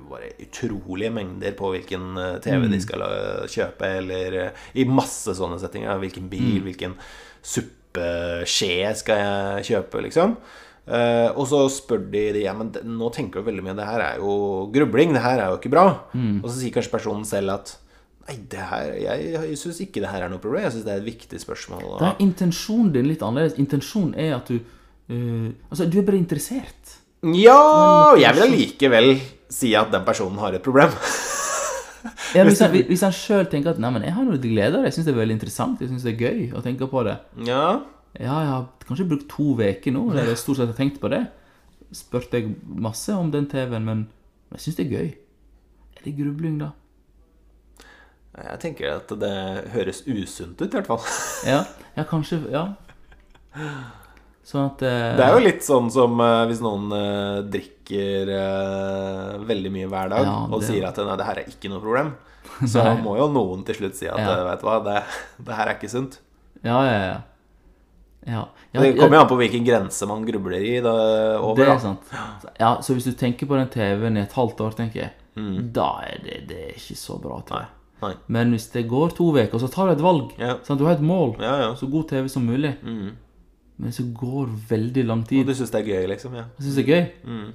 bare utrolige mengder på hvilken øh, TV de skal øh, kjøpe, eller øh, i masse sånne settinger. Hvilken bil, hvilken suppeskje skal jeg kjøpe, liksom. Uh, og så spør de det, ja, men nå tenker du veldig mye Det her er jo grubling, det her er jo ikke bra. Og så sier kanskje personen selv at Nei, det her, jeg, jeg syns ikke det her er noe problem. Jeg syns det er et viktig spørsmål. Da er intensjonen din litt annerledes. Intensjonen er at du uh, Altså, du er bare interessert. Ja, jeg vil allikevel si at den personen har et problem. Ja, hvis, han, hvis han sjøl tenker at 'nei, men jeg har noe glede av det', jeg syns det er veldig interessant, jeg syns det er gøy å tenke på det Ja, Ja, jeg har kanskje brukt to uker nå, der jeg stort sett har tenkt på det. Spurte jeg masse om den TV-en, men jeg syns det er gøy. Er det grubling, da? jeg tenker at det høres usunt ut, i hvert fall. Ja, ja kanskje Ja. Sånn at eh, Det er jo litt sånn som eh, hvis noen eh, drikker veldig mye hver dag Ja, og sier at nei, det her er ikke noe problem, så <laughs> Nei. må jo noen til slutt si at Ja. vet du hva, det, <laughs> det her er ikke sunt. Ja, ja, ja. ja. ja Det kommer jo an på hvilken grense man grubler i da, over. Det er sant. Ja, så hvis du tenker på den TV-en i et halvt år, tenker jeg, Mm. da er det, det er ikke så bra. jeg. Nei. Men hvis det går to uker, så tar du et valg Ja. at Du har et mål, Ja, ja. så god TV som mulig, Mm. Men så går veldig lang tid. Og du syns det er gøy, liksom? Ja. Jeg syns det er gøy. Mm.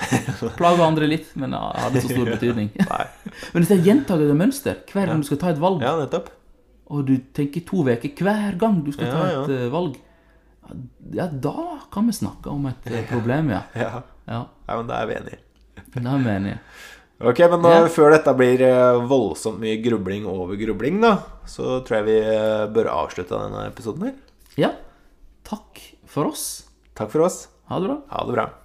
<laughs> Plager andre litt, men ja, har det så stor <laughs> betydning. Men hvis det er gjentagende mønster hver gang du skal ta et valg, Ja, nettopp. og du tenker to uker hver gang du skal Ja, ta et ja. valg, ja, da kan vi snakke om et eh, problem, ja. <laughs> Ja. Ja, ja, men da er vi enige. da er vi enige. Ok, men da, Ja. før dette blir eh, voldsomt mye grubling over grubling, da, så tror jeg vi eh, bør avslutte denne episoden her. Ja, takk for oss. Takk for oss. Ha det bra. Ha det bra.